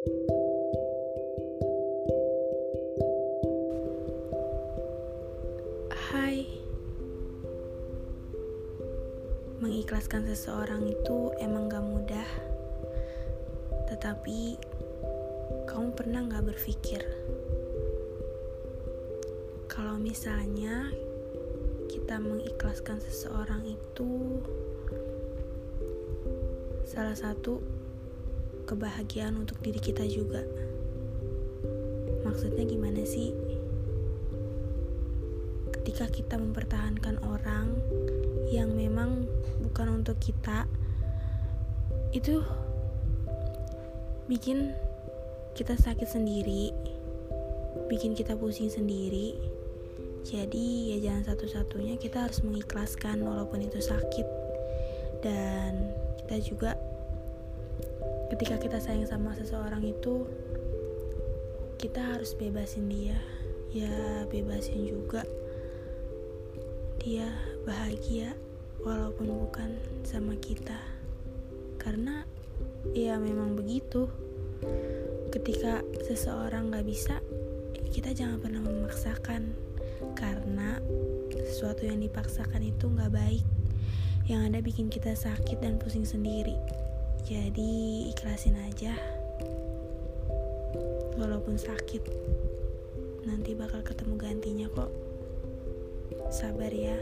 Hai, mengikhlaskan seseorang itu emang gak mudah, tetapi kamu pernah gak berpikir kalau misalnya kita mengikhlaskan seseorang itu salah satu kebahagiaan untuk diri kita juga. Maksudnya gimana sih? Ketika kita mempertahankan orang yang memang bukan untuk kita, itu bikin kita sakit sendiri, bikin kita pusing sendiri. Jadi, ya jangan satu-satunya kita harus mengikhlaskan walaupun itu sakit. Dan kita juga ketika kita sayang sama seseorang itu kita harus bebasin dia. Ya, bebasin juga dia bahagia walaupun bukan sama kita. Karena ya memang begitu ketika seseorang gak bisa kita jangan pernah memaksakan karena sesuatu yang dipaksakan itu gak baik yang ada bikin kita sakit dan pusing sendiri jadi ikhlasin aja. Walaupun sakit nanti bakal ketemu gantinya kok. Sabar ya